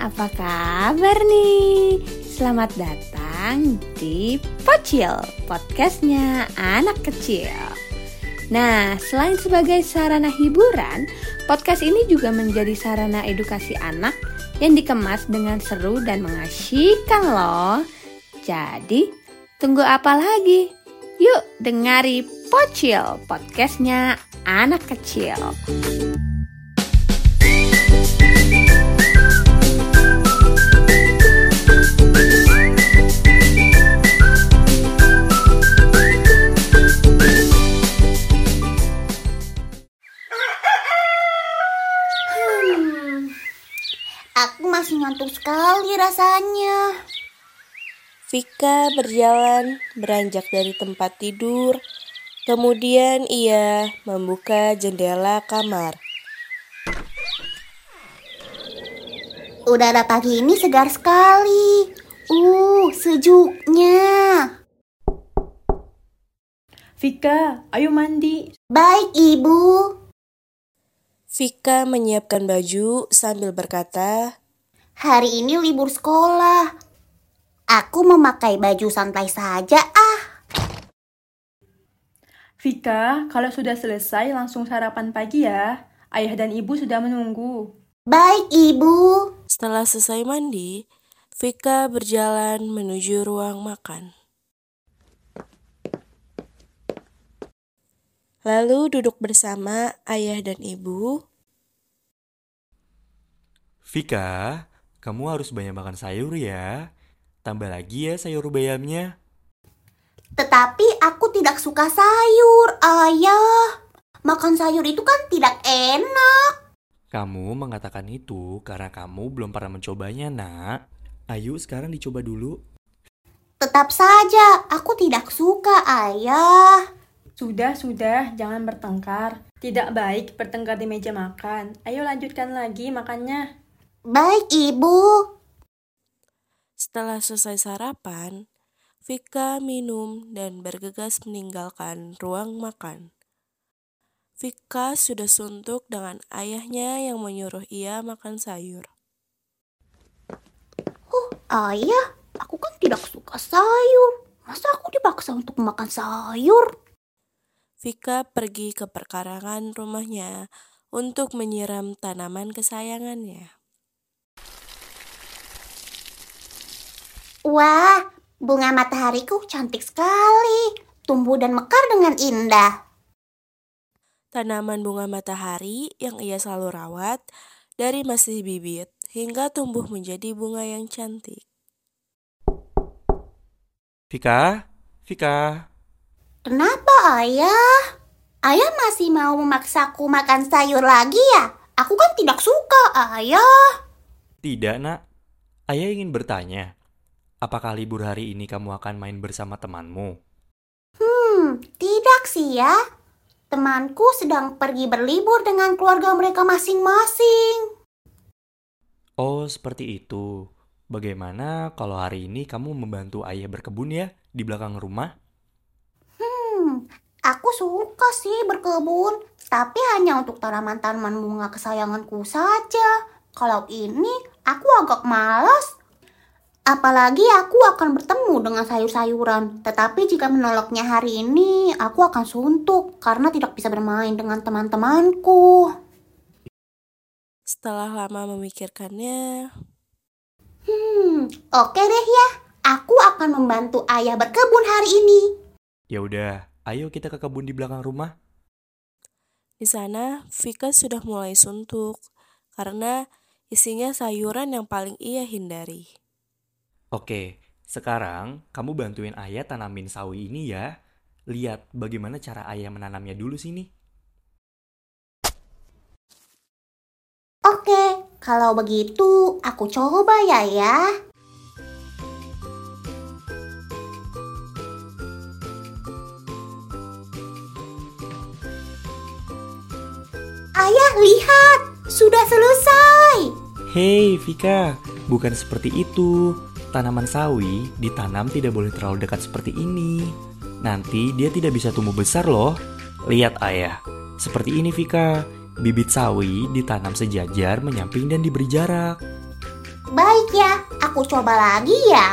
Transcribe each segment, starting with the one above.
apa kabar nih? Selamat datang di Pocil, podcastnya anak kecil. Nah, selain sebagai sarana hiburan, podcast ini juga menjadi sarana edukasi anak yang dikemas dengan seru dan mengasyikkan loh. Jadi, tunggu apa lagi? Yuk dengari Pocil, podcastnya anak kecil. Masih ngantuk sekali rasanya. Vika berjalan beranjak dari tempat tidur, kemudian ia membuka jendela kamar. Udara pagi ini segar sekali. Uh, sejuknya. Vika, ayo mandi. Baik, Ibu. Vika menyiapkan baju sambil berkata, Hari ini libur sekolah. Aku memakai baju santai saja ah. Vika, kalau sudah selesai langsung sarapan pagi ya. Ayah dan ibu sudah menunggu. Baik, Ibu. Setelah selesai mandi, Vika berjalan menuju ruang makan. Lalu duduk bersama ayah dan ibu. Vika, kamu harus banyak makan sayur ya. Tambah lagi ya sayur bayamnya. Tetapi aku tidak suka sayur, Ayah. Makan sayur itu kan tidak enak. Kamu mengatakan itu karena kamu belum pernah mencobanya, nak. Ayo sekarang dicoba dulu. Tetap saja, aku tidak suka, Ayah. Sudah, sudah, jangan bertengkar. Tidak baik bertengkar di meja makan. Ayo lanjutkan lagi makannya. Baik, Ibu. Setelah selesai sarapan, Vika minum dan bergegas meninggalkan ruang makan. Vika sudah suntuk dengan ayahnya yang menyuruh ia makan sayur. Oh, Ayah, aku kan tidak suka sayur. Masa aku dipaksa untuk makan sayur? Vika pergi ke perkarangan rumahnya untuk menyiram tanaman kesayangannya. Wah, bunga matahariku cantik sekali. Tumbuh dan mekar dengan indah. Tanaman bunga matahari yang ia selalu rawat dari masih bibit hingga tumbuh menjadi bunga yang cantik. Vika, Vika. Kenapa, Ayah? Ayah masih mau memaksaku makan sayur lagi ya? Aku kan tidak suka, Ayah. Tidak, nak. Ayah ingin bertanya. Apakah libur hari ini kamu akan main bersama temanmu? Hmm, tidak sih ya. Temanku sedang pergi berlibur dengan keluarga mereka masing-masing. Oh, seperti itu. Bagaimana kalau hari ini kamu membantu ayah berkebun ya di belakang rumah? Hmm, aku suka sih berkebun, tapi hanya untuk tanaman-tanaman bunga kesayanganku saja. Kalau ini, aku agak malas. Apalagi aku akan bertemu dengan sayur-sayuran. Tetapi jika menolaknya hari ini, aku akan suntuk karena tidak bisa bermain dengan teman-temanku. Setelah lama memikirkannya, Hmm, oke deh ya. Aku akan membantu ayah berkebun hari ini. Ya udah, ayo kita ke kebun di belakang rumah. di sana Vika sudah mulai suntuk karena isinya sayuran yang paling ia hindari. Oke, sekarang kamu bantuin ayah tanamin sawi ini ya. Lihat bagaimana cara ayah menanamnya dulu sini. Oke, kalau begitu aku coba ya ya. Ayah lihat, sudah selesai. Hei Vika, bukan seperti itu. Tanaman sawi ditanam tidak boleh terlalu dekat seperti ini. Nanti dia tidak bisa tumbuh besar loh. Lihat ayah, seperti ini Vika. Bibit sawi ditanam sejajar, menyamping, dan diberi jarak. Baik ya, aku coba lagi ya.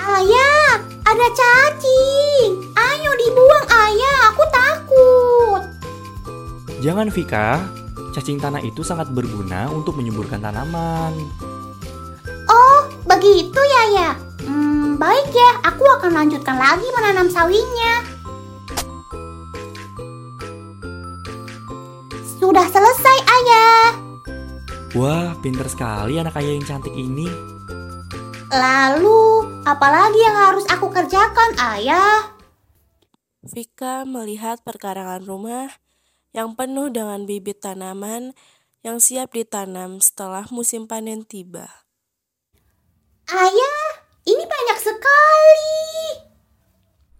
Ayah, ada cacing. Jangan Vika, cacing tanah itu sangat berguna untuk menyuburkan tanaman. Oh, begitu ya ya. Hmm, baik ya, aku akan lanjutkan lagi menanam sawinya. Sudah selesai ayah. Wah, pinter sekali anak ayah yang cantik ini. Lalu, apalagi yang harus aku kerjakan ayah? Vika melihat perkarangan rumah yang penuh dengan bibit tanaman yang siap ditanam setelah musim panen tiba. Ayah, ini banyak sekali.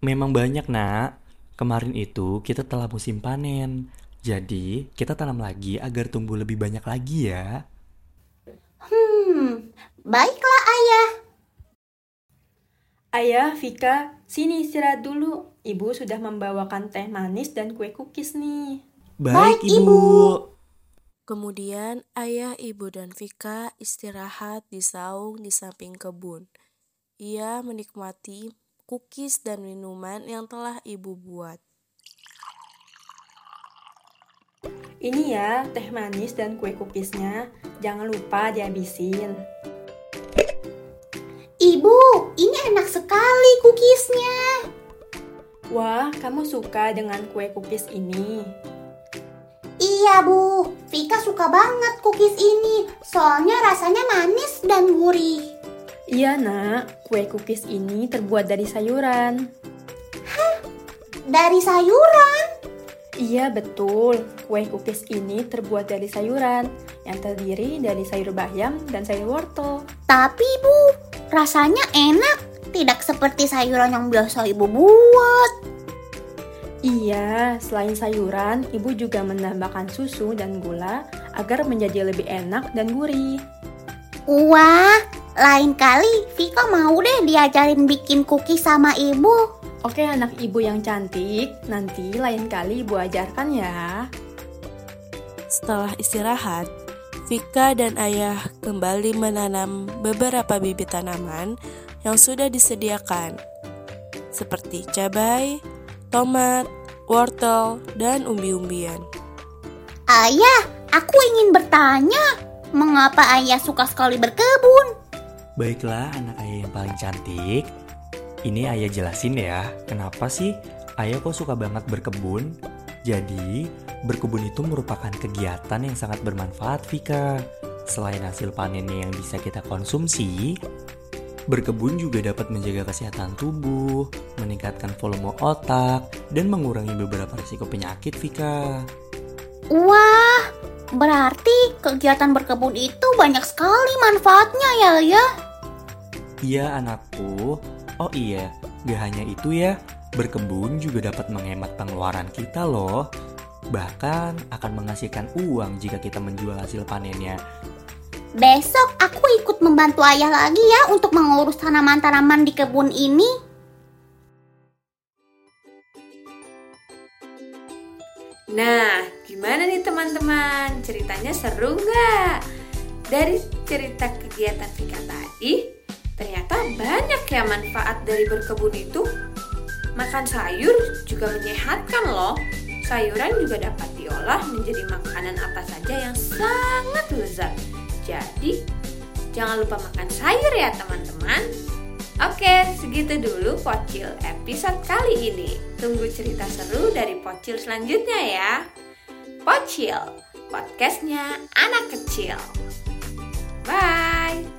Memang banyak nak. Kemarin itu kita telah musim panen. Jadi kita tanam lagi agar tumbuh lebih banyak lagi ya. Hmm, baiklah ayah. Ayah, Vika, sini istirahat dulu. Ibu sudah membawakan teh manis dan kue cookies nih. Baik, Baik, ibu. Ibu. Kemudian ayah, ibu, dan Vika istirahat di saung di samping kebun. Ia menikmati cookies dan minuman yang telah ibu buat. Ini ya, teh manis dan kue cookiesnya. Jangan lupa dihabisin. Ibu, ini enak sekali cookiesnya. Wah, kamu suka dengan kue cookies ini? Iya bu, Vika suka banget cookies ini. Soalnya rasanya manis dan gurih. Iya nak, kue cookies ini terbuat dari sayuran. Dari sayuran. Iya betul, kue cookies ini terbuat dari sayuran yang terdiri dari sayur bayam dan sayur wortel. Tapi bu, rasanya enak. Tidak seperti sayuran yang biasa ibu buat. Iya, selain sayuran, ibu juga menambahkan susu dan gula agar menjadi lebih enak dan gurih. Wah, lain kali Vika mau deh diajarin bikin cookies sama ibu. Oke anak ibu yang cantik, nanti lain kali ibu ajarkan ya. Setelah istirahat, Vika dan ayah kembali menanam beberapa bibit tanaman yang sudah disediakan, seperti cabai, tomat, wortel, dan umbi-umbian. Ayah, aku ingin bertanya, mengapa ayah suka sekali berkebun? Baiklah anak ayah yang paling cantik. Ini ayah jelasin ya, kenapa sih ayah kok suka banget berkebun? Jadi, berkebun itu merupakan kegiatan yang sangat bermanfaat, Vika. Selain hasil panennya yang bisa kita konsumsi, berkebun juga dapat menjaga kesehatan tubuh, meningkatkan volume otak, dan mengurangi beberapa risiko penyakit, Vika. Wah, berarti kegiatan berkebun itu banyak sekali manfaatnya ya ya. Iya anakku. Oh iya, gak hanya itu ya, berkebun juga dapat menghemat pengeluaran kita loh. Bahkan akan menghasilkan uang jika kita menjual hasil panennya. Besok aku ikut membantu ayah lagi ya untuk mengurus tanaman-tanaman di kebun ini. Nah, gimana nih teman-teman? Ceritanya seru nggak? Dari cerita kegiatan Vika tadi, ternyata banyak ya manfaat dari berkebun itu. Makan sayur juga menyehatkan loh. Sayuran juga dapat diolah menjadi makanan apa saja yang sangat lezat. Jadi, jangan lupa makan sayur ya teman-teman. Oke, segitu dulu Pocil episode kali ini. Tunggu cerita seru dari Pocil selanjutnya ya. Pocil, podcastnya anak kecil. Bye.